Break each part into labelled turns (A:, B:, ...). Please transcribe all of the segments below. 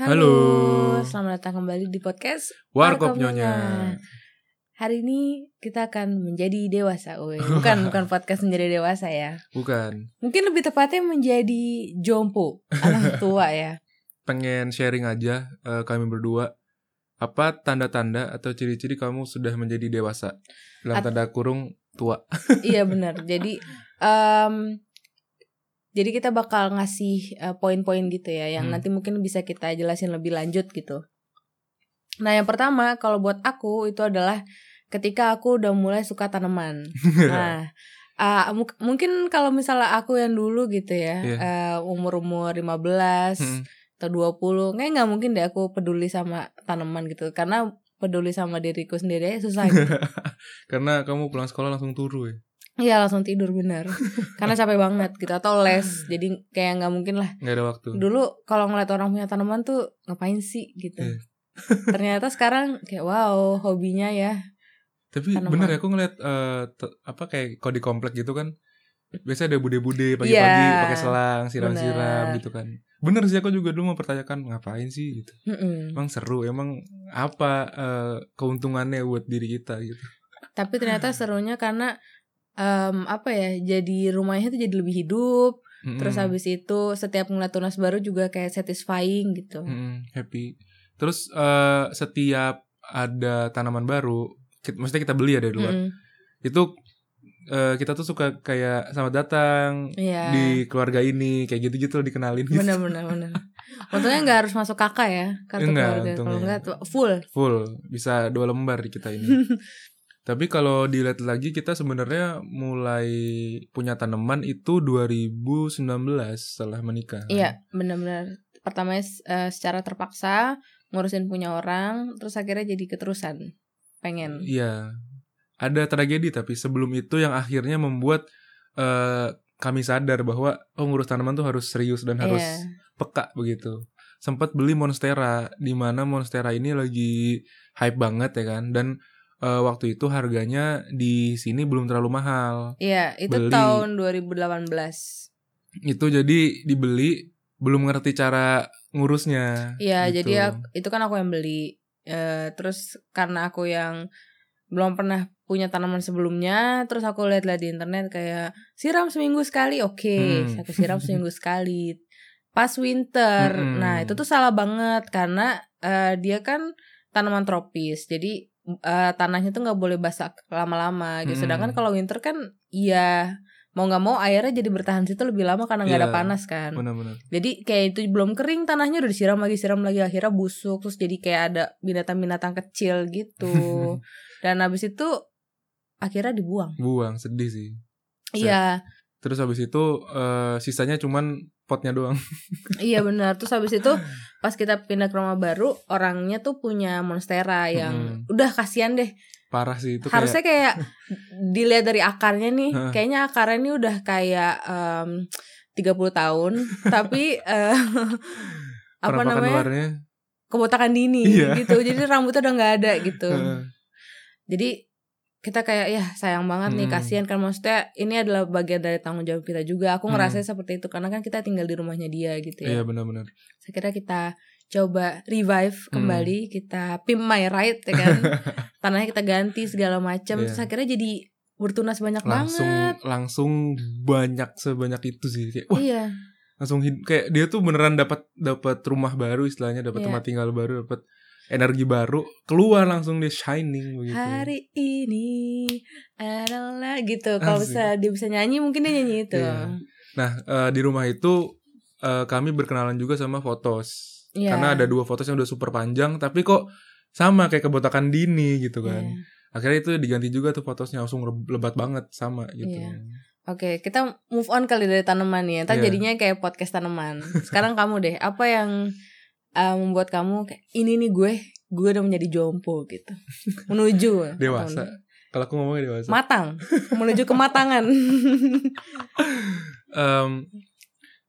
A: Halo.
B: selamat datang kembali di podcast
A: Warkop Nyonya.
B: Hari ini kita akan menjadi dewasa, Uy. Bukan bukan podcast menjadi dewasa ya.
A: Bukan.
B: Mungkin lebih tepatnya menjadi jompo, anak tua ya.
A: Pengen sharing aja eh, kami berdua apa tanda-tanda atau ciri-ciri kamu sudah menjadi dewasa dalam
B: At-
A: tanda kurung tua.
B: iya benar. Jadi em, jadi kita bakal ngasih eh, poin-poin gitu ya, yang
A: Hmm.
B: nanti mungkin bisa kita jelasin lebih lanjut gitu. Nah yang pertama kalau buat aku itu adalah ketika aku udah mulai suka tanaman. Nah, ah, mu- mungkin kalau misalnya aku yang dulu gitu ya,
A: Iya.
B: eh, umur-umur 15
A: Hmm.
B: atau 20, kayak nggak mungkin deh aku peduli sama tanaman gitu. Karena peduli sama diriku sendiri susah gitu.
A: Karena kamu pulang sekolah langsung turu ya.
B: Iya langsung tidur bener. Karena capek banget gitu atau les. Jadi kayak nggak mungkin lah.
A: Nggak ada waktu.
B: Dulu kalau ngeliat orang punya tanaman tuh ngapain sih gitu.
A: Iya.
B: Ternyata sekarang kayak wow hobinya ya.
A: Tapi
B: tanaman.
A: bener ya aku ngeliat te- apa kayak kalau di komplek gitu kan biasanya ada bude-bude pagi-pagi
B: Iya,
A: pakai selang siram-siram gitu kan. Bener sih aku juga dulu mempertanyakan ngapain sih gitu.
B: Mm-mm.
A: Emang seru, emang apa eh, keuntungannya buat diri kita gitu.
B: Tapi ternyata serunya karena em, apa ya jadi rumahnya tuh jadi lebih hidup. Terus
A: Mm-mm.
B: habis itu setiap ngeliat tunas baru juga kayak satisfying gitu.
A: Mm-mm, happy. Terus eh, setiap ada tanaman baru, kita, maksudnya kita beli ya dari luar.
B: Mm-mm.
A: Itu eh, kita tuh suka kayak selamat datang
B: Iya.
A: di keluarga ini, kayak gitu-gitu dikenalin gitu.
B: Bener bener bener. Untungnya nggak harus masuk kakak ya kartu
A: Enggak,
B: keluarga. Kalau enggak tuh full.
A: Full, bisa dua lembar di kita ini. Tapi kalau dilihat lagi kita sebenarnya mulai punya tanaman itu 2019 setelah menikah.
B: Iya bener-bener. Pertamanya eh, secara terpaksa ngurusin punya orang, terus akhirnya jadi keterusan. Pengen.
A: Iya. Ada tragedi tapi sebelum itu yang akhirnya membuat eh, kami sadar bahwa oh ngurus tanaman tuh harus serius dan harus
B: Iya.
A: peka begitu. Sempat beli monstera di mana monstera ini lagi hype banget ya kan dan eh, waktu itu harganya di sini belum terlalu mahal.
B: Iya, itu
A: Beli.
B: tahun 2018.
A: Itu jadi dibeli belum ngerti cara ngurusnya.
B: Iya,
A: gitu.
B: jadi aku- itu kan aku yang beli. Eh, terus karena aku yang belum pernah punya tanaman sebelumnya, terus aku lihat-lihat di internet kayak siram seminggu sekali, oke,
A: Hmm.
B: aku siram seminggu sekali. Pas winter,
A: Mm-mm.
B: nah itu tuh salah banget karena eh, dia kan tanaman tropis, jadi eh, tanahnya tuh nggak boleh basah lama-lama. Gitu.
A: Mm-mm.
B: Sedangkan kalau winter kan, iya mau nggak mau airnya jadi bertahan situ lebih lama karena nggak ada
A: Iya,
B: panas kan.
A: Benar-benar.
B: Jadi kayak itu belum kering tanahnya udah disiram lagi siram lagi akhirnya busuk terus jadi kayak ada binatang-binatang kecil gitu. Dan habis itu akhirnya dibuang.
A: Buang, sedih sih.
B: Iya,
A: Terus habis itu eh, sisanya cuman potnya doang.
B: iya benar. Terus habis itu pas kita pindah ke rumah baru, orangnya tuh punya monstera yang udah kasihan deh.
A: Parah sih itu kayak
B: Harusnya kayak dilihat dari akarnya nih, kayaknya akarnya ini udah kayak em, 30 tahun, tapi eh, apa
A: penampakan
B: namanya?
A: luarnya.
B: kebotakan dini
A: Iya.
B: gitu. Jadi rambutnya udah nggak ada gitu. Jadi kita kayak ya sayang banget nih
A: Hmm.
B: kasihan kan maksudnya ini adalah bagian dari tanggung jawab kita juga. Aku
A: Hmm.
B: ngerasa seperti itu karena kan kita tinggal di rumahnya dia gitu
A: Iya
B: ya.
A: benar-benar.
B: Saya kira kita coba revive
A: Hmm.
B: kembali, kita pimp my right ya kan. Tanahnya kita ganti segala macam.
A: Iya.
B: Terus akhirnya jadi bertunas banyak
A: langsung
B: banget.
A: langsung banyak sebanyak itu sih kayak wah
B: Iya.
A: langsung kayak dia tuh beneran dapat dapat rumah baru istilahnya dapat
B: Iya.
A: tempat tinggal baru dapat energi baru keluar langsung dia shining begitu
B: Hari ini adalah gitu. Kalau bisa dia bisa nyanyi mungkin dia nyanyi itu.
A: Iya. nah eh, di rumah itu eh, kami berkenalan juga sama fotos
B: Iya.
A: karena ada dua fotos yang udah super panjang tapi kok sama kayak kebotakan dini gitu kan
B: Iya.
A: akhirnya itu diganti juga tuh fotosnya langsung lebat banget sama gitu
B: Iya. Oke, kita move on kali dari tanaman ya. Ntar
A: Iya.
B: jadinya kayak podcast tanaman. Sekarang kamu deh, apa yang uh, membuat kamu kayak ini nih gue, gue udah menjadi jompo gitu. Menuju.
A: Dewasa. Kalau aku ngomongnya dewasa.
B: Matang, menuju kematangan.
A: Em,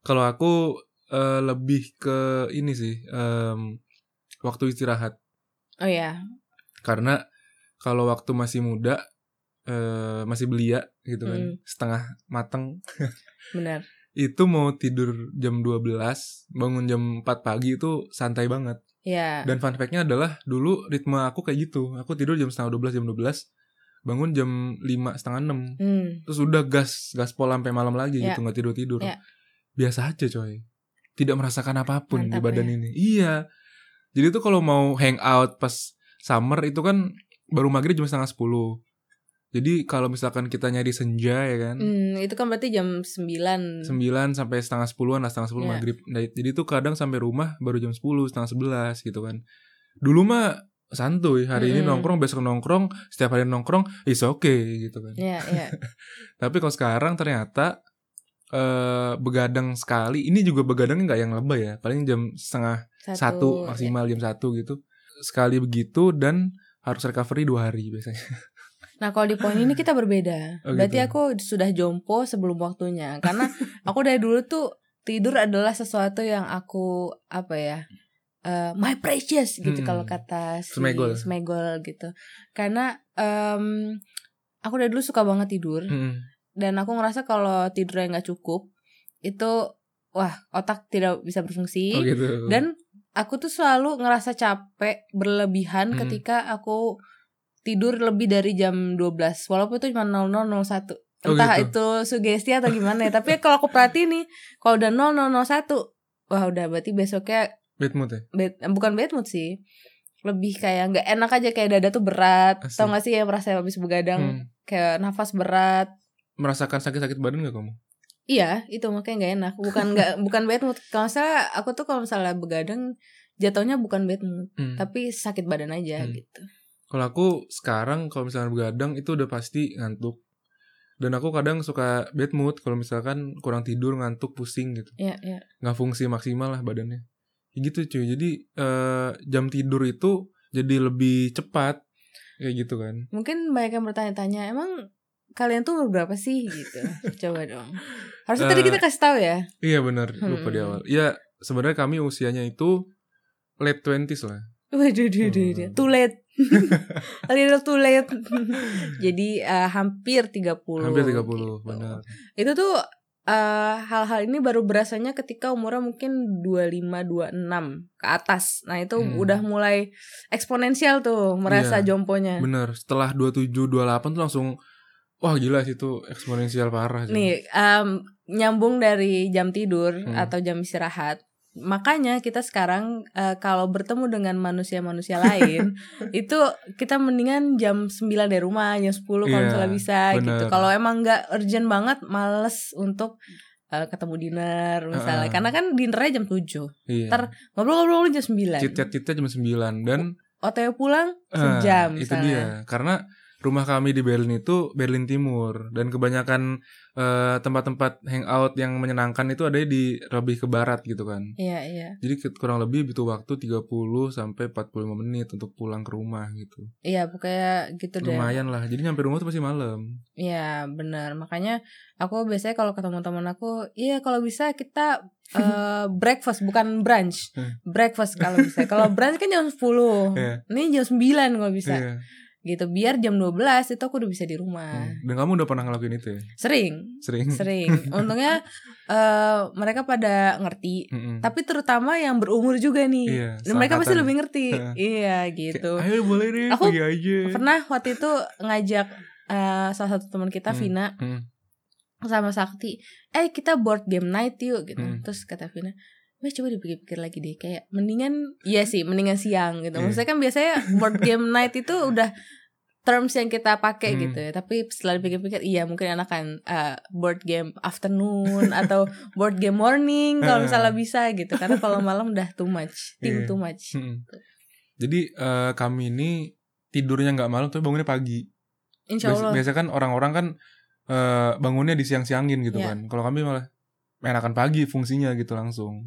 A: kalau aku eh, lebih ke ini sih em, waktu istirahat.
B: Oh ya,
A: karena kalau waktu masih muda eh, masih belia gitu kan.
B: Mm.
A: setengah mateng.
B: Benar.
A: Itu mau tidur jam 12, bangun jam 4 pagi itu santai banget.
B: ya
A: Dan fun fact-nya adalah dulu ritme aku kayak gitu. Aku tidur jam setengah 12, jam 12, bangun jam 5, setengah 6.
B: hmm.
A: Terus udah gas, gaspol sampai malam lagi
B: Ya.
A: gitu, nggak tidur-tidur.
B: Ya.
A: Biasa aja coy. Tidak merasakan apa pun di
B: Mantap
A: badan
B: ya.
A: ini. Iya. Jadi tuh kalau mau hangout pas summer itu kan baru maghrib jam setengah 10. Jadi kalau misalkan kita nyari senja ya kan.
B: Hmm, itu kan berarti jam 9
A: 9 sampai setengah 10-an lah, setengah 10
B: Iya.
A: maghrib. Nah, jadi tuh kadang sampai rumah baru jam 10, setengah 11 gitu kan. Dulu mah santuy, hari ini
B: Mm-mm.
A: nongkrong, besok nongkrong, setiap hari nongkrong, is okay gitu kan.
B: Iya, iya.
A: Tapi kalau sekarang ternyata eh begadang sekali, ini juga begadangnya nggak yang lebay ya, paling jam setengah satu, maksimal jam satu gitu. Sekali begitu dan harus recovery dua hari biasanya.
B: Nah kalau di poin ini kita berbeda.
A: Oh,
B: Berarti
A: gitu.
B: aku sudah jompo sebelum waktunya. Karena aku dari dulu tuh tidur adalah sesuatu yang aku apa ya? eh, my precious gitu
A: Hmm.
B: kalau kata si
A: Smegol.
B: Smegol gitu. Karena em, aku dari dulu suka banget tidur
A: Mm-mm.
B: dan aku ngerasa kalau tidurnya nggak cukup itu wah otak tidak bisa berfungsi
A: Oh gitu.
B: dan aku tuh selalu ngerasa capek berlebihan
A: Mm.
B: ketika aku tidur lebih dari jam 12 walaupun itu cuma 0001
A: Oh,
B: entah
A: gitu.
B: itu sugesti atau gimana ya tapi kalau aku perhatiin nih kalau udah 0001 wah udah berarti besoknya
A: Bad mood ya?
B: bad, bukan bad mood sih lebih kayak nggak enak aja kayak dada tuh berat
A: Asik.
B: tau gak sih yang merasa habis begadang
A: Hmm.
B: kayak nafas berat
A: Merasakan sakit-sakit badan gak kamu?
B: Iya, itu makanya nggak enak. Bukan nggak bukan bad mood. Kalau misalnya aku tuh kalau misalnya begadang jatuhnya bukan bad mood,
A: Hmm.
B: tapi sakit badan aja
A: Hmm.
B: gitu.
A: Kalau aku sekarang kalau misalnya begadang itu udah pasti ngantuk. Dan aku kadang suka bad mood kalau misalkan kurang tidur, ngantuk, pusing gitu.
B: Iya, iya.
A: Nggak fungsi maksimal lah badannya. Ya gitu cuy. Jadi eh, jam tidur itu jadi lebih cepat kayak gitu kan.
B: Mungkin banyak yang bertanya-tanya, emang kalian tuh berapa sih gitu. Coba dong. Harusnya tadi
A: Eh,
B: kita kasih tahu ya.
A: Iya benar, lupa di
B: Hmm.
A: awal. Iya, sebenarnya kami usianya itu late 20s lah.
B: Waduh, duh, duh, duh.
A: Hmm.
B: too late. A little too late. Jadi eh, hampir 30.
A: Hampir 30,
B: gitu.
A: benar.
B: Itu tuh eh, hal-hal ini baru berasanya ketika umurnya mungkin 25 26 ke atas. Nah, itu
A: Hmm.
B: udah mulai eksponensial tuh merasa
A: Iya,
B: jomponya.
A: Benar, setelah 27 28 tuh langsung wah gila sih itu eksponensial parah.
B: Nih, em, nyambung dari jam tidur
A: Hmm.
B: atau jam istirahat. Makanya kita sekarang eh, kalau bertemu dengan manusia-manusia lain itu kita mendingan jam 9 dari rumah, jam 10 kalau
A: Iya,
B: misalnya bisa gitu.
A: bener.
B: Kalau emang nggak urgent banget, males untuk eh, ketemu dinner misalnya.
A: Heeh.
B: Karena kan dinernya jam 7.
A: Iya.
B: ntar Ngobrol-ngobrol jam 9.
A: Chit-chat kita jam 9 dan
B: OTW pulang
A: eh,
B: sejam
A: itu
B: misalnya.
A: dia. Karena rumah kami di Berlin itu Berlin Timur dan kebanyakan eh, tempat-tempat hangout yang menyenangkan itu ada di lebih ke barat gitu kan.
B: Iya, iya.
A: Jadi kurang lebih butuh waktu 30 sampai 45 menit untuk pulang ke rumah gitu.
B: Iya, pokoknya gitu deh.
A: Lumayan lah. Jadi nyampe rumah tuh pasti malam.
B: Iya benar makanya aku biasanya kalau ketemu teman aku iya kalau bisa kita eh, breakfast bukan brunch
A: Hmm.
B: breakfast kalau bisa kalau brunch kan jam 10
A: Iya.
B: ini jam 9 kalau bisa
A: Iya.
B: Gitu biar jam 12 itu aku udah bisa di rumah
A: Hmm. Dan kamu udah pernah ngelakuin itu ya?
B: sering
A: Sering.
B: sering untungnya eh, mereka pada ngerti
A: Mm-mm.
B: tapi terutama yang berumur juga nih
A: Iya,
B: Dan mereka pasti lebih ngerti iya
A: Kayak,
B: gitu
A: Ayo boleh deh,
B: Aku
A: pergi aja.
B: pernah waktu itu ngajak eh, salah satu teman kita
A: Hmm.
B: Vina
A: Hmm.
B: sama Sakti, eh kita board game night yuk gitu.
A: Hmm.
B: Terus kata Vina, Wah coba dipikir-pikir lagi deh kayak mendingan iya sih mendingan siang gitu.
A: Iya.
B: Maksudnya kan biasanya board game night itu udah terms yang kita pakai
A: Hmm.
B: gitu ya. Tapi setelah dipikir-pikir iya mungkin enakan uh, board game afternoon atau board game morning kalau misalnya bisa gitu. Karena kalau malam udah too much, think
A: Iya.
B: too much.
A: Mm-mm. Jadi eh, kami ini tidurnya nggak malam tapi bangunnya pagi.
B: Insya Allah.
A: biasa kan orang-orang kan eh, bangunnya di siang-siangin gitu
B: Iya.
A: kan. Kalau kami malah enakan pagi fungsinya gitu langsung.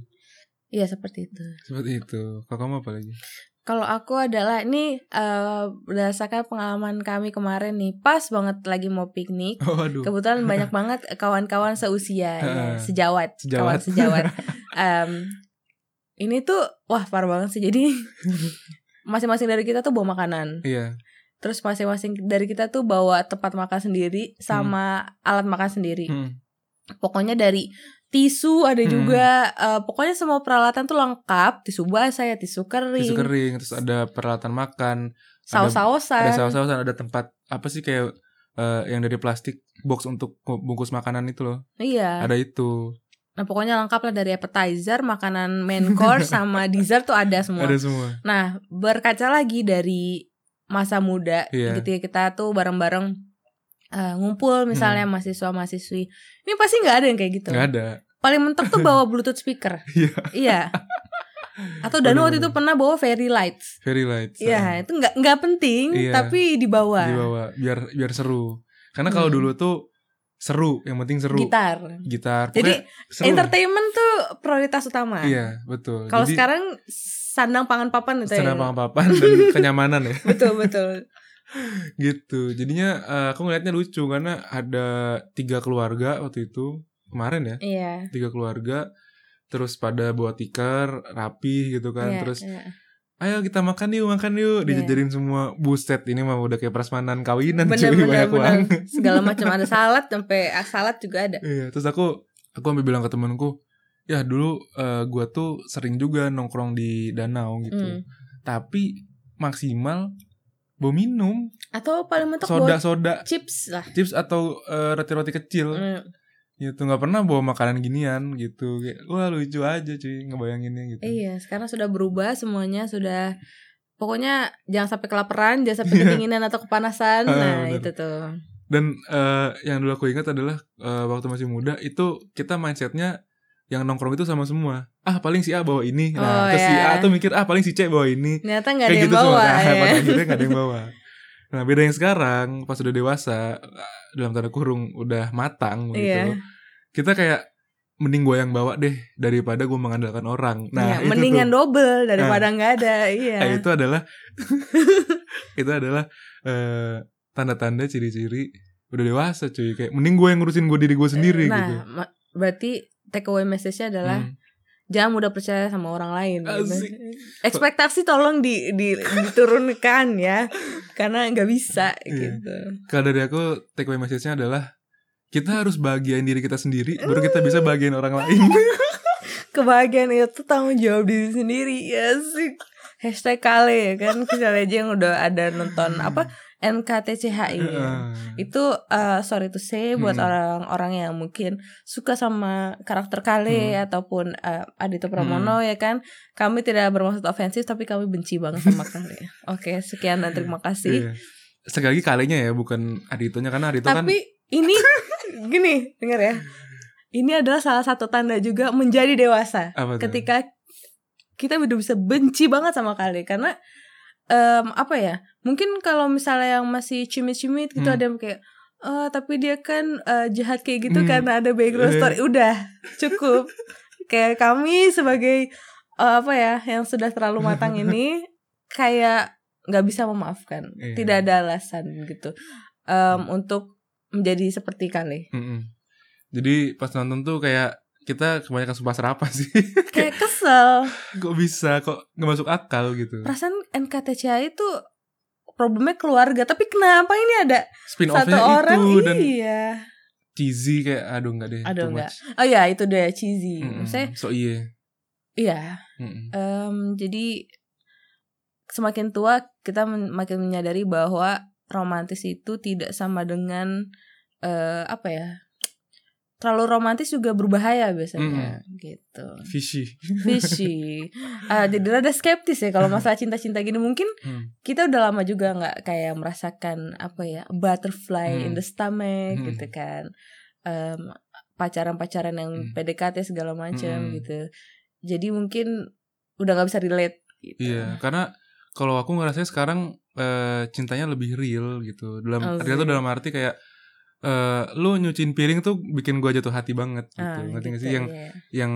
B: Iya seperti itu.
A: Seperti itu. Kalau kamu apa lagi?
B: Kalau aku adalah ini eh, berdasarkan pengalaman kami kemarin nih, pas banget lagi mau piknik.
A: Oh aduh.
B: Kebetulan banyak banget kawan-kawan seusia, ya, sejawat,
A: Sejawat.
B: kawan sejawat. Em, ini tuh wah parah banget sih. Jadi masing-masing dari kita tuh bawa makanan.
A: Iya.
B: Terus masing-masing dari kita tuh bawa tempat makan sendiri sama alat makan sendiri.
A: Hmm.
B: Pokoknya dari tisu ada
A: Hmm.
B: juga eh, pokoknya semua peralatan tuh lengkap. Tisu basah ya tisu kering,
A: tisu kering terus ada peralatan makan
B: saus-sausan.
A: ada saus-sausan ada tempat apa sih kayak eh, yang dari plastik box untuk bungkus makanan itu loh.
B: Iya.
A: Ada itu.
B: Nah pokoknya lengkap lah dari appetizer makanan main course sama dessert tuh ada semua.
A: Ada semua.
B: Nah berkaca lagi dari masa muda
A: Iya.
B: gitu ya kita tuh bareng-bareng eh, ngumpul misalnya mahasiswa mahasiswi ini pasti nggak ada yang kayak gitu.
A: Hmm. nggak ada
B: paling mentok tuh bawa bluetooth speaker
A: Iya.
B: iya atau Danu waktu itu pernah bawa fairy lights
A: very light
B: Iya, itu nggak nggak penting,
A: Iya.
B: tapi dibawa.
A: dibawa biar biar seru karena kalau
B: Hmm.
A: dulu tuh seru yang penting seru
B: Gitar.
A: gitar
B: Jadi
A: seru lah.
B: entertainment tuh prioritas utama.
A: iya betul
B: Kalau sekarang sandang pangan papan itu ya.
A: senang papan dan kenyamanan ya
B: Betul betul.
A: gitu jadinya eh, aku ngeliatnya lucu karena ada tiga keluarga waktu itu kemarin ya
B: Iya.
A: tiga keluarga terus pada bawa tikar rapi gitu kan
B: iya,
A: terus
B: iya.
A: ayo kita makan yuk makan yuk dijajarin semua buset ini mah udah kayak prasmanan kawinan
B: bener
A: cuy
B: bener
A: banyak
B: bener.
A: uang
B: Segala macam ada salad sampai ah, salad juga ada.
A: iya terus aku aku sampai bilang ke temenku ya dulu eh, gua tuh sering juga nongkrong di danau gitu
B: Hmm.
A: tapi maksimal bawa minum
B: Atau paling mentok
A: soda soda
B: chips lah.
A: chips atau eh, roti-roti kecil
B: Hmm.
A: Gitu nggak pernah bawa makanan ginian gitu kayak wah lucu aja cuy ngebayanginnya gitu
B: Iya, sekarang sudah berubah semuanya sudah pokoknya jangan sampai kelaparan, jangan sampai
A: Iya.
B: kedinginan atau kepanasan.
A: Ah,
B: Nah,
A: bener.
B: itu tuh.
A: dan eh, yang dulu aku ingat adalah eh, waktu masih muda itu kita mindsetnya yang nongkrong itu sama semua ah paling si A bawa ini nah
B: Oh,
A: terus si
B: ya.
A: A tuh mikir ah paling si C bawa ini
B: Ternyata nggak ada
A: kayak
B: yang
A: gitu
B: bawa
A: semua
B: ya.
A: akhirnya nggak ada yang bawa nah beda yang sekarang pas udah dewasa dalam tanda kurung udah matang gitu
B: Iya.
A: kita kayak mending gue yang bawa deh daripada gue mengandalkan orang nah
B: Iya,
A: itu
B: mendingan
A: tuh.
B: double daripada nggak ada. Iya.
A: Nah, itu adalah itu adalah eh, tanda-tanda ciri-ciri udah dewasa cuy kayak mending gue yang ngurusin gue diri gue sendiri
B: nah,
A: gitu
B: ma- berarti take away message-nya adalah
A: Hmm.
B: Jangan mudah percaya sama orang lain. gitu.
A: Asik.
B: Ekspektasi tolong di, di diturunkan ya, karena nggak bisa
A: Iya.
B: gitu.
A: kalau dari aku take away message-nya adalah kita harus bahagiain diri kita sendiri baru kita bisa bahagiain orang lain
B: Kebahagiaan itu tanggung jawab diri sendiri ya sih. Hashtag kale ya kan misalnya aja yang udah ada nonton apa NKTCHI ya.
A: Heeh.
B: itu uh, sorry to say buat
A: Hmm.
B: orang-orang yang mungkin suka sama karakter Kale
A: Hmm.
B: ataupun uh, Adito Pramono ya kan kami tidak bermaksud ofensif tapi kami benci banget sama Kale oke sekian dan terima kasih
A: Iya. sekali lagi kalinya ya bukan Aditonya karena Adito kan
B: tapi ini gini dengar ya ini adalah salah satu tanda juga menjadi dewasa ketika kita udah bisa benci banget sama Kale karena em, apa ya mungkin kalau misalnya yang masih cimit-cimit gitu
A: Hmm.
B: ada yang kayak "Eh, tapi dia kan eh, jahat kayak gitu
A: Hmm.
B: karena ada background
A: Eh.
B: story. Udah cukup. Kayak kami sebagai eh, apa ya yang sudah terlalu matang ini kayak nggak bisa memaafkan.
A: Iya.
B: tidak ada alasan gitu. Em, untuk menjadi seperti Kale
A: Mm-mm. jadi pas nonton tuh kayak kita kebanyakan sumpah serapah sih.
B: Kayak kesel.
A: Kok bisa? Kok nggak masuk akal? gitu.
B: Perasaan NKTCHI itu problemnya keluarga tapi kenapa ini ada
A: spin
B: satu orang
A: itu dan
B: iya
A: cheesy kayak aduh nggak deh
B: Aduh, nggak.
A: much.
B: oh ya itu dia cheesy
A: Mm-mm.
B: saya
A: so iya
B: iya
A: Mm-mm.
B: em, jadi semakin tua kita men- makin menyadari bahwa romantis itu tidak sama dengan eh, apa ya terlalu romantis juga berbahaya biasanya gitu
A: fishy
B: fishy Ah, jadi rada skeptis ya kalau masalah cinta-cinta gini mungkin
A: Hmm.
B: kita udah lama juga nggak kayak merasakan apa ya butterfly in
A: Hmm.
B: the stomach
A: Hmm.
B: gitu kan Em, pacaran-pacaran yang
A: Hmm.
B: PDKT segala macam
A: Hmm.
B: gitu jadi mungkin udah nggak bisa relate gitu.
A: Iya, karena kalau aku ngerasanya sekarang eh, cintanya lebih real gitu. Dalam
B: Oh,
A: real tuh
B: iya.
A: dalam arti kayak eh lu nyuciin piring tuh bikin gua jatuh hati banget gitu.
B: Ah,
A: Ngerti
B: gitu,
A: sih yang
B: iya.
A: yang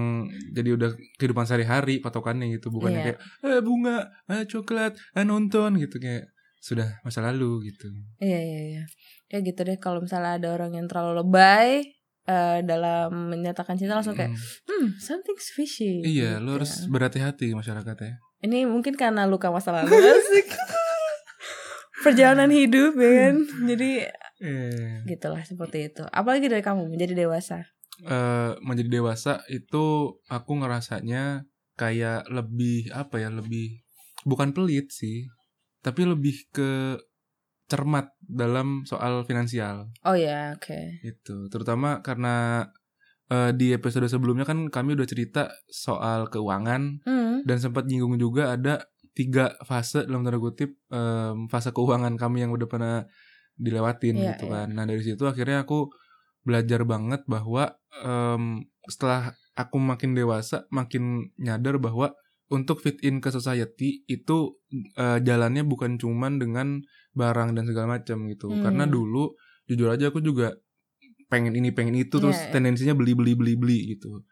A: jadi udah kehidupan sehari-hari patokannya gitu, bukannya
B: Iya.
A: kayak eh bunga, eh coklat, eh nonton gitu kayak sudah masa lalu gitu.
B: iya iya iya ya gitu deh kalau misalnya ada orang yang terlalu lebay eh, dalam menyatakan cinta langsung kayak
A: Mm.
B: hmm something's fishy
A: Iya,
B: gitu.
A: lu harus berhati-hati masyarakatnya.
B: ini mungkin karena luka masa lalu perjalanan hidup ya kan jadi
A: Eh,
B: gitulah seperti itu. Apalagi dari kamu menjadi dewasa.
A: Uh, menjadi dewasa itu aku ngerasanya kayak lebih apa ya lebih bukan pelit sih tapi lebih ke cermat dalam soal finansial.
B: Oh ya oke. Okay.
A: itu terutama karena uh, di episode sebelumnya kan kami udah cerita soal keuangan
B: hmm.
A: dan sempat nyinggung juga ada tiga fase dalam tanda kutip um, fase keuangan kami yang udah pernah dilewatin yeah, gitu yeah. kan nah dari situ akhirnya aku belajar banget bahwa um, setelah aku makin dewasa makin nyadar bahwa untuk fit in ke society itu uh, jalannya bukan cuman dengan barang dan segala macam gitu hmm. karena dulu jujur aja aku juga pengen ini pengen itu yeah, terus yeah. tendensinya beli beli beli beli gitu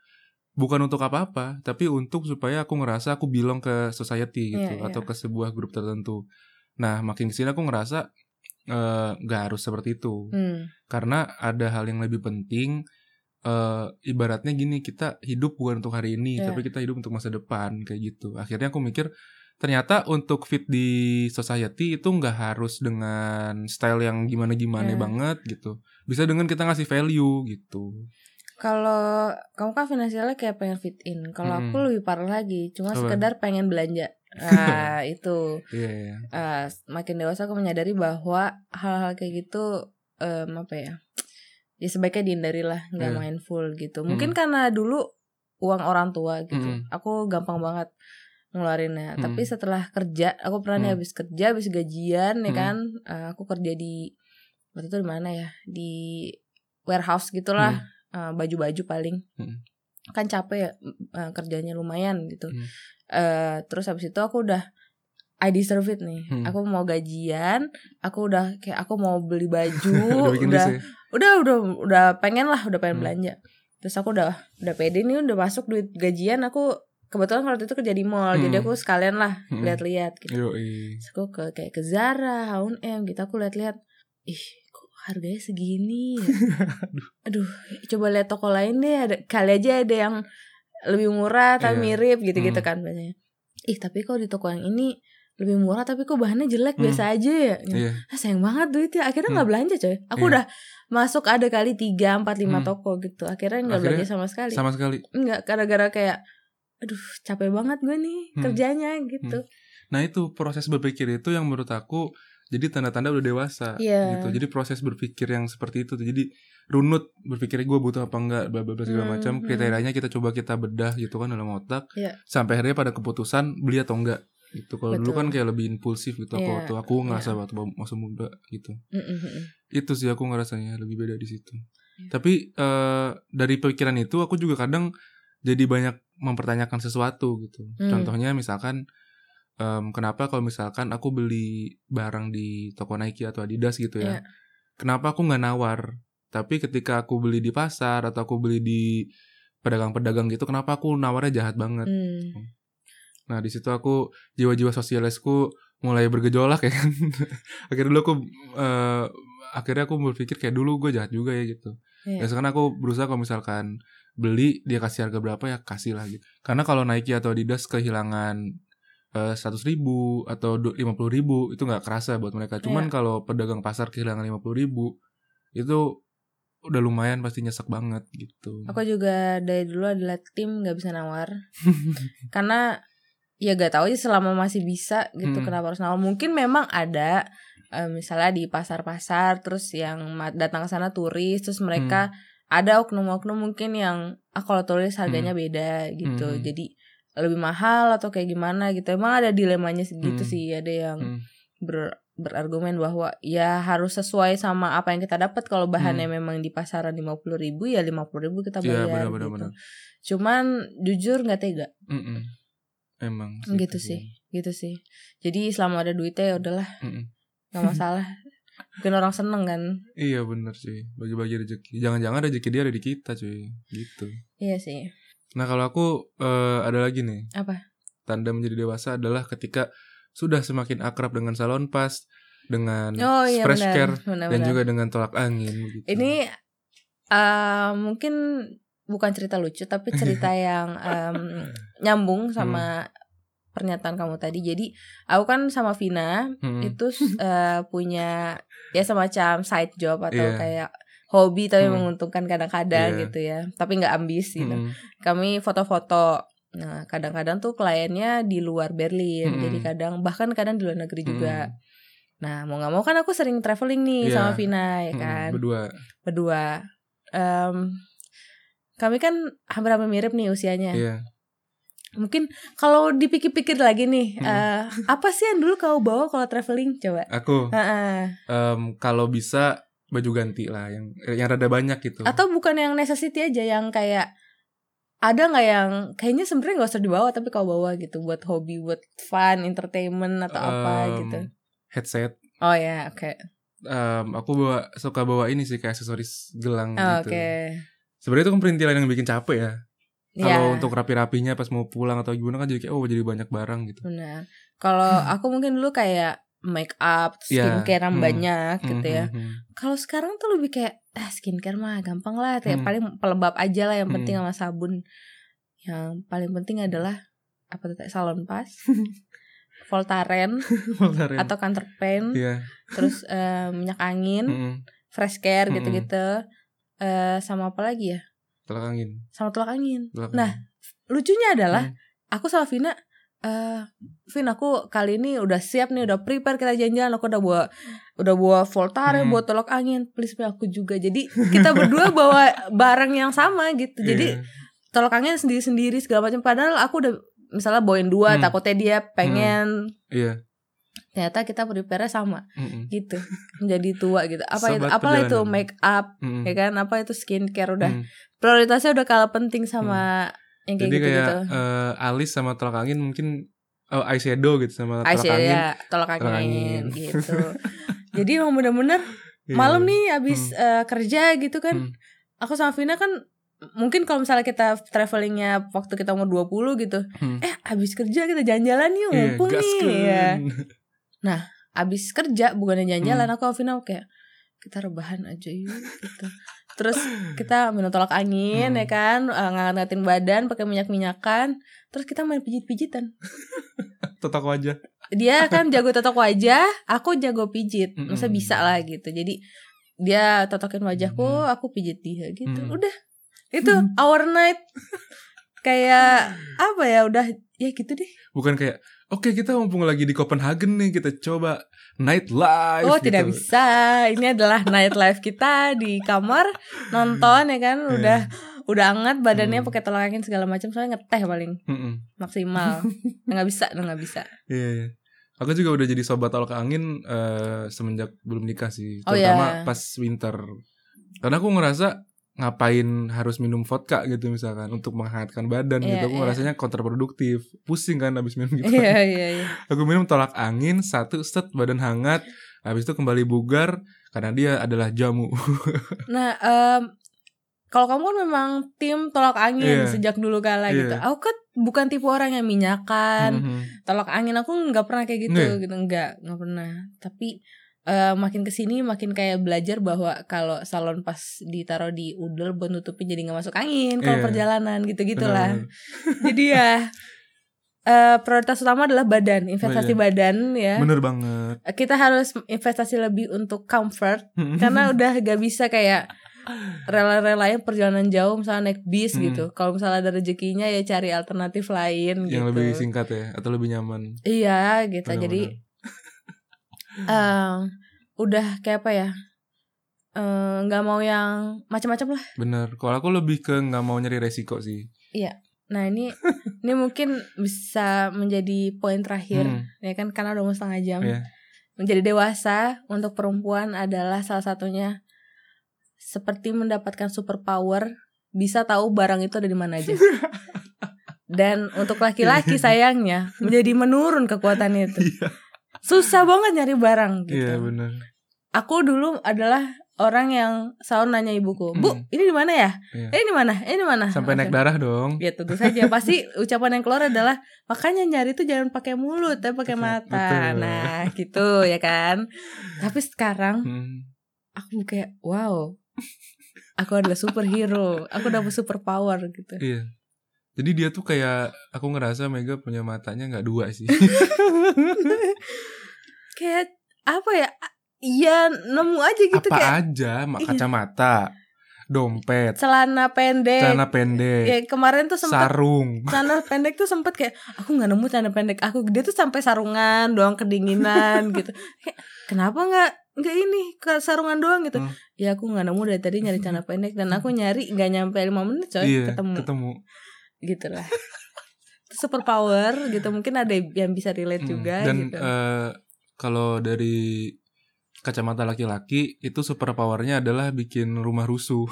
A: bukan untuk apa-apa tapi untuk supaya aku ngerasa aku bilang ke society gitu yeah, yeah. atau ke sebuah grup tertentu nah makin ke sini aku ngerasa nggak uh, harus seperti itu
B: hmm.
A: karena ada hal yang lebih penting uh, ibaratnya gini kita hidup bukan untuk hari ini yeah. tapi kita hidup untuk masa depan kayak gitu akhirnya aku mikir ternyata untuk fit di society itu nggak harus dengan style yang gimana gimana yeah. banget gitu bisa dengan kita ngasih value gitu
B: kalau kamu kan finansialnya kayak pengen fit in kalau hmm. aku lebih parah lagi cuma Apa? sekedar pengen belanja nah itu
A: yeah, yeah.
B: Uh, makin dewasa aku menyadari bahwa hal-hal kayak gitu um, apa ya ya sebaiknya dihindari lah nggak yeah. mindful gitu mungkin mm. karena dulu uang orang tua gitu mm. aku gampang banget ngeluarinnya mm. tapi setelah kerja aku pernah mm. nih habis kerja habis gajian ya kan uh, aku kerja di waktu itu di mana ya di warehouse gitulah mm. uh, baju-baju paling
A: mm.
B: kan capek ya uh, kerjanya lumayan gitu mm. Uh, terus habis itu aku udah I deserve it nih. Hmm. Aku mau gajian, aku udah kayak aku mau beli baju, udah, udah, udah udah pengen lah, udah pengen hmm. belanja. Terus aku udah udah pede nih, udah masuk duit gajian, aku kebetulan waktu itu kerja di mall, hmm. jadi aku sekalian lah hmm. lihat-lihat gitu.
A: Yoi.
B: Terus aku ke kayak ke Zara, H&M gitu, aku lihat-lihat, ih kok harganya segini. Ya? Aduh, coba lihat toko lain deh, ada kali aja ada yang lebih murah tapi yeah. mirip gitu-gitu hmm. kan biasanya. Ih tapi kok di toko yang ini lebih murah tapi kok bahannya jelek hmm. biasa aja ya
A: iya.
B: ah, sayang banget duit ya akhirnya nggak hmm. belanja coy aku iya. udah masuk ada kali tiga empat lima hmm. toko gitu akhirnya nggak belanja sama sekali
A: sama sekali
B: nggak gara-gara kayak aduh capek banget gue nih hmm. kerjanya gitu hmm.
A: nah itu proses berpikir itu yang menurut aku jadi tanda-tanda udah dewasa
B: yeah.
A: gitu jadi proses berpikir yang seperti itu jadi runut berpikirnya gue butuh apa enggak bla bla segala hmm, macam hmm. kriterianya kita coba kita bedah gitu kan dalam otak
B: yeah.
A: sampai akhirnya pada keputusan beli atau enggak itu kalau dulu kan kayak lebih impulsif gitu aku yeah. waktu aku ngerasa yeah. waktu masa muda gitu
B: mm-hmm.
A: itu sih aku ngerasanya lebih beda di situ yeah. tapi uh, dari pikiran itu aku juga kadang jadi banyak mempertanyakan sesuatu gitu mm. contohnya misalkan um, kenapa kalau misalkan aku beli barang di toko Nike atau Adidas gitu ya yeah. kenapa aku nggak nawar tapi ketika aku beli di pasar atau aku beli di pedagang-pedagang gitu kenapa aku nawarnya jahat banget
B: mm.
A: Nah di situ aku jiwa-jiwa sosialisku mulai bergejolak ya kan. akhirnya dulu aku uh, akhirnya aku berpikir kayak dulu gue jahat juga ya gitu. Yeah. Ya sekarang aku berusaha kalau misalkan beli dia kasih harga berapa ya kasih lah gitu. Karena kalau Nike atau Adidas kehilangan eh, seratus uh, ribu atau lima puluh ribu itu nggak kerasa buat mereka. Cuman yeah. kalau pedagang pasar kehilangan lima puluh ribu itu udah lumayan pasti nyesek banget gitu.
B: Aku juga dari dulu adalah tim nggak bisa nawar karena ya gak tahu aja selama masih bisa gitu hmm. kenapa harus nawar mungkin memang ada uh, misalnya di pasar-pasar terus yang datang ke sana turis terus mereka hmm. ada oknum-oknum mungkin yang ah kalau tulis harganya hmm. beda gitu hmm. jadi lebih mahal atau kayak gimana gitu emang ada dilemanya segitu hmm. sih ada yang hmm. ber berargumen bahwa ya harus sesuai sama apa yang kita dapat kalau bahannya hmm. memang di pasaran lima puluh ribu ya lima puluh ribu kita iya, bayar ya, bener, gitu. Bener. Cuman jujur nggak tega.
A: Mm -mm. Emang
B: sih, gitu sih, gitu sih. Jadi selama ada duitnya ya udahlah, nggak masalah. Mungkin orang seneng kan?
A: Iya bener sih, bagi-bagi rezeki. Jangan-jangan rezeki dia ada di kita cuy, gitu.
B: Iya sih.
A: Nah kalau aku uh, ada lagi nih.
B: Apa?
A: Tanda menjadi dewasa adalah ketika sudah semakin akrab dengan salon pas, dengan
B: oh, iya,
A: fresh
B: benar,
A: care,
B: benar,
A: dan
B: benar.
A: juga dengan tolak angin. Gitu.
B: Ini uh, mungkin bukan cerita lucu tapi cerita yang um, nyambung sama hmm. pernyataan kamu tadi. Jadi aku kan sama Vina hmm. itu uh, punya ya semacam side job atau yeah. kayak hobi tapi
A: Hmm.
B: menguntungkan kadang-kadang
A: Iya.
B: gitu ya tapi nggak ambis gitu
A: Mm-mm.
B: kami foto-foto nah kadang-kadang tuh kliennya di luar Berlin
A: Mm-mm.
B: jadi kadang bahkan kadang di luar negeri juga
A: Mm-mm.
B: nah mau nggak mau kan aku sering traveling nih
A: Iya.
B: sama Vina ya kan
A: Berdua.
B: berdua Em, kami kan hampir-hampir mirip nih usianya
A: Iya.
B: mungkin kalau dipikir-pikir lagi nih
A: Hmm.
B: eh, apa sih yang dulu kau bawa kalau traveling coba
A: Aku
B: Heeh.
A: em, kalau bisa baju ganti lah yang yang rada banyak gitu.
B: atau bukan yang necessity aja yang kayak ada nggak yang kayaknya sebenarnya nggak usah dibawa tapi kau bawa gitu buat hobi buat fun entertainment atau apa
A: Em,
B: gitu
A: Headset.
B: oh ya oke
A: Em, aku bawa suka bawa ini sih kayak aksesoris gelang
B: Oh,
A: gitu.
B: oke
A: Sebenarnya itu kan perintilan yang bikin capek ya.
B: ya
A: Kalau untuk rapi-rapinya pas mau pulang atau gimana kan jadi kayak oh jadi banyak barang gitu.
B: benar kalau aku mungkin dulu kayak make up
A: Iya,
B: skincare yang
A: hmm,
B: banyak gitu ya
A: Mhm, mhm.
B: kalau sekarang tuh lebih kayak ah skincare mah gampang lah kayak
A: Hmm.
B: paling pelembab aja lah yang penting
A: Hmm.
B: sama sabun yang paling penting adalah apa tuh salon pas Voltaren
A: Voltaren.
B: atau counterpaint
A: Iya.
B: terus eh, minyak angin
A: mhm.
B: fresh care
A: Mm-mm.
B: gitu-gitu eh sama apa lagi ya
A: Telak angin.
B: sama telak angin
A: Telak
B: Nah,
A: angin.
B: lucunya adalah
A: Hmm.
B: aku sama Vina eh Vin aku kali ini udah siap nih udah prepare kita jalan-jalan. Aku udah bawa udah bawa Voltaren
A: Hmm.
B: bawa tolak angin. Please aku juga. Jadi kita berdua bawa barang yang sama gitu. Jadi
A: Iya.
B: tolak angin sendiri-sendiri segala macam. Padahal aku udah misalnya bawain dua
A: Hmm.
B: takutnya dia pengen.
A: Iya.
B: ternyata kita prepare sama
A: Mhm,
B: gitu. Menjadi tua gitu. Apa itu apalah itu make up ya kan? Apa itu skincare? Udah
A: Mhm.
B: prioritasnya udah kalah penting sama yang kayak
A: Jadi
B: gitu
A: kayak
B: gitu
A: eh, alis sama telak angin mungkin oh, eyeshadow gitu sama
B: Aisyah
A: angin.
B: ya tolak
A: tolak
B: angin
A: angin.
B: gitu jadi emang bener-bener
A: Iya.
B: malam nih abis eh, kerja gitu kan
A: Hmm.
B: aku sama Vina kan mungkin kalau misalnya kita travelingnya waktu kita umur 20 gitu
A: Hmm.
B: eh abis kerja kita jalan-jalan yuk
A: Iya,
B: mumpung nih ya abis kerja bukannya jalan-jalan
A: Hmm.
B: aku sama Vina kayak kita rebahan aja yuk gitu terus kita minum tolak angin
A: Hmm.
B: ya kan eh, ngangkat-ngatin badan pakai minyak-minyakan terus kita main pijit-pijitan
A: Totok wajah.
B: dia kan jago totok wajah aku jago pijit masa
A: Mm-mm.
B: bisa lah gitu jadi dia totokin wajahku
A: Mm.
B: aku pijit dia gitu
A: Mm.
B: udah itu our night kayak apa ya udah ya gitu deh
A: Bukan kayak oke kita mumpung lagi di Copenhagen nih kita coba night life.
B: oh
A: gitu.
B: tidak bisa ini adalah night life kita di kamar nonton ya kan udah udah hangat badannya
A: Hmm.
B: pakai tolak angin segala macam soalnya ngeteh paling
A: Mm-mm.
B: maksimal nggak bisa nggak bisa
A: Iya, iya. Aku juga udah jadi sobat tolak angin eh, semenjak belum nikah sih,
B: Oh,
A: terutama
B: iya.
A: pas winter. Karena aku ngerasa ngapain harus minum vodka gitu misalkan untuk menghangatkan badan
B: Iya,
A: gitu. Aku
B: iya.
A: ngerasanya kontraproduktif, pusing kan habis minum gitu.
B: iya iya iya
A: Aku minum tolak angin satu set badan hangat, habis itu kembali bugar karena dia adalah jamu.
B: Nah, em, kalau kamu kan memang tim tolak angin
A: Iya.
B: sejak dulu kala
A: Iya.
B: gitu. Aku kan bukan tipe orang yang minyakan,
A: Mhm.
B: tolak angin aku nggak pernah kayak gitu,
A: ya?
B: gitu nggak nggak pernah. Tapi eh, makin ke sini makin kayak belajar bahwa kalau salon pas ditaruh di udel buat nutupin jadi nggak masuk angin kalau
A: Iya.
B: perjalanan gitu gitulah. Jadi ya eh, prioritas utama adalah badan, investasi badan ya.
A: bener banget.
B: Kita harus investasi lebih untuk comfort karena udah gak bisa kayak rela-relain perjalanan jauh misalnya naik bis
A: Hmm.
B: gitu kalau misalnya ada rezekinya ya cari alternatif lain
A: yang
B: gitu
A: lebih singkat ya atau lebih nyaman.
B: iya gitu
A: Benar-benar.
B: jadi eh, udah kayak apa ya Eh, nggak mau yang macam-macam lah
A: bener. Kalau aku lebih ke nggak mau nyari resiko sih.
B: nah ini ini mungkin bisa menjadi poin terakhir
A: Hmm.
B: ya kan karena udah mau setengah jam
A: Iya.
B: menjadi dewasa untuk perempuan adalah salah satunya seperti mendapatkan superpower bisa tahu barang itu ada di mana aja. Dan untuk laki-laki sayangnya menjadi menurun kekuatannya itu.
A: Iya.
B: Susah banget nyari barang gitu.
A: Iya bener.
B: Aku dulu adalah orang yang selalu nanya ibuku, "Bu,
A: Hmm.
B: ini di mana ya?
A: Iya.
B: Ini di mana? Ini di mana?"
A: Sampai naik
B: Oke.
A: darah dong.
B: Ya tentu saja pasti ucapan yang keluar adalah makanya nyari itu jangan pakai mulut tapi pakai mata.
A: betul.
B: Nah, gitu ya kan. Tapi sekarang
A: Hmm.
B: aku kayak wow. Aku adalah superhero. Aku dapat superpower gitu.
A: Iya. Jadi dia tuh kayak aku ngerasa Mega punya matanya nggak dua sih.
B: kayak apa ya? iya nemu aja gitu
A: Apa
B: kayak
A: aja, mak
B: Iya.
A: kacamata, dompet,
B: celana pendek.
A: celana pendek,
B: Ya kemarin tuh sempet
A: sarung.
B: celana pendek tuh sempet kayak aku nggak nemu celana pendek aku dia tuh sampai sarungan doang kedinginan gitu kayak, kenapa nggak nggak ini ke sarungan doang gitu
A: Hmm.
B: ya aku nggak nemu dari tadi nyari celana pendek dan aku nyari nggak nyampe lima menit coy
A: iya,
B: ketemu
A: ketemu.
B: gitu lah super power gitu mungkin ada yang bisa relate
A: Hmm,
B: juga
A: Dan
B: gitu
A: eh, kalau dari kacamata laki-laki itu super powernya adalah bikin rumah rusuh.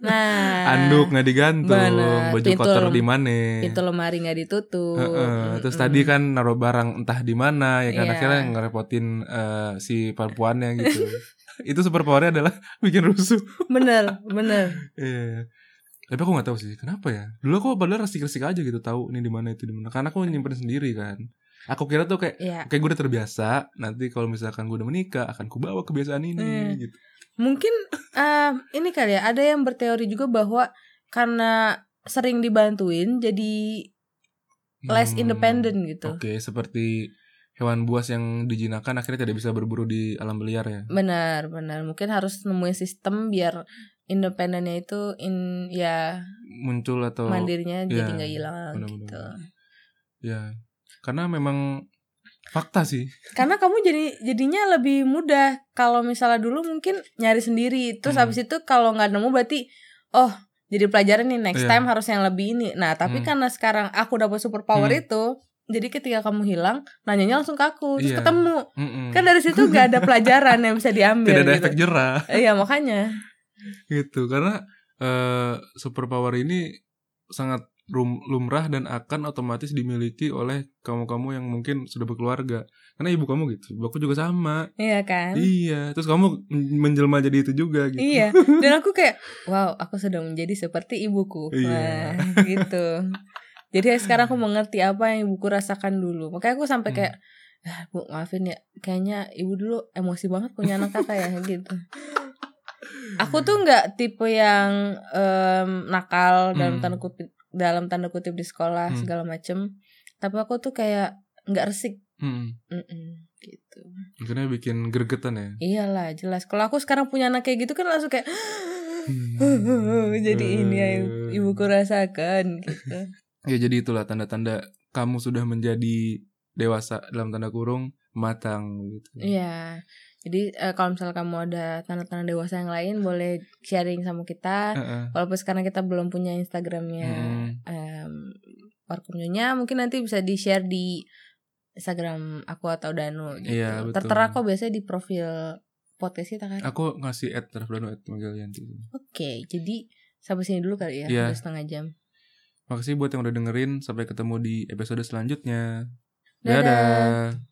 B: nah
A: Anduk nggak digantung,
B: bener.
A: baju
B: Pintu
A: kotor di mana.
B: pintu lemari nggak ditutup
A: Heeh, Terus
B: Mm-mm.
A: tadi kan naruh barang entah di mana ya kan
B: Iya.
A: akhirnya ngerepotin eh, si perempuannya gitu. itu super powernya adalah bikin rusuh.
B: bener bener
A: Iya. Tapi aku nggak tahu sih kenapa ya. Dulu aku padahal resik-resik aja gitu tahu ini di mana itu di mana. Karena aku nyimpen sendiri kan. Aku kira tuh kayak
B: ya
A: kayak gue udah terbiasa. Nanti kalau misalkan gue udah menikah akan ku bawa kebiasaan ini
B: Hmm.
A: gitu.
B: Mungkin eh, ini kali ya ada yang berteori juga bahwa karena sering dibantuin jadi less
A: Hmm,
B: independent gitu.
A: Oke, seperti hewan buas yang dijinakan akhirnya tidak bisa berburu di alam liar ya.
B: Benar, benar. Mungkin harus nemuin sistem biar independennya itu in ya
A: Muncul atau
B: mandirinya
A: iya,
B: jadi nggak hilang gitu.
A: ya. Karena memang fakta sih.
B: Karena kamu jadi jadinya lebih mudah kalau misalnya dulu mungkin nyari sendiri. Terus
A: Hmm.
B: habis itu kalau nggak nemu berarti oh jadi pelajaran nih next
A: Iya.
B: time harus yang lebih ini. Nah, tapi
A: Hmm.
B: karena sekarang aku dapat super power
A: Hmm.
B: itu, jadi ketika kamu hilang, nanyanya langsung ke aku, terus
A: Iya.
B: ketemu.
A: Mm-mm.
B: Kan dari situ gak ada pelajaran yang bisa diambil
A: tidak ada
B: gitu.
A: efek jerah
B: Iya, makanya.
A: gitu. Karena eh super power ini sangat lumrah dan akan otomatis dimiliki oleh kamu-kamu yang mungkin sudah berkeluarga. Karena ibu kamu gitu, ibu aku juga sama.
B: Iya kan?
A: Iya, terus kamu men- menjelma jadi itu juga gitu.
B: Iya, dan aku kayak, wow, aku sudah menjadi seperti ibuku.
A: Iya.
B: Gitu. Jadi sekarang aku mengerti apa yang ibuku rasakan dulu. Makanya aku sampai
A: Hmm.
B: kayak, ah, bu maafin ya, kayaknya ibu dulu emosi banget punya anak kakak ya gitu. Aku tuh nggak tipe yang em, nakal dalam
A: Hmm.
B: tanda kutip dalam tanda kutip di sekolah
A: Hmm.
B: segala macem. Tapi aku tuh kayak nggak resik,
A: Mm-mm.
B: Mm-mm, gitu.
A: Akhirnya bikin gregetan ya.
B: Iyalah jelas. Kalau aku sekarang punya anak kayak gitu kan langsung kayak
A: Hmm.
B: jadi ini ya yang ibuku rasakan gitu.
A: Ya jadi itulah tanda-tanda kamu sudah menjadi dewasa dalam tanda kurung matang gitu.
B: Iya. Jadi eh, kalau misalnya kamu ada tanda-tanda dewasa yang lain boleh sharing sama kita.
A: Heeh.
B: Walaupun sekarang kita belum punya Instagramnya
A: Hmm.
B: Warkop Nyonya, mungkin nanti bisa di share di Instagram aku atau Danu gitu.
A: Iya, betul.
B: Tertera kok biasanya di profil podcast kita kan.
A: Aku ngasih ad Manggil Yanti.
B: Oke, jadi sampai sini dulu kali ya, udah setengah jam.
A: Makasih buat yang udah dengerin. Sampai ketemu di episode selanjutnya.
B: Dadah.
A: Dadah.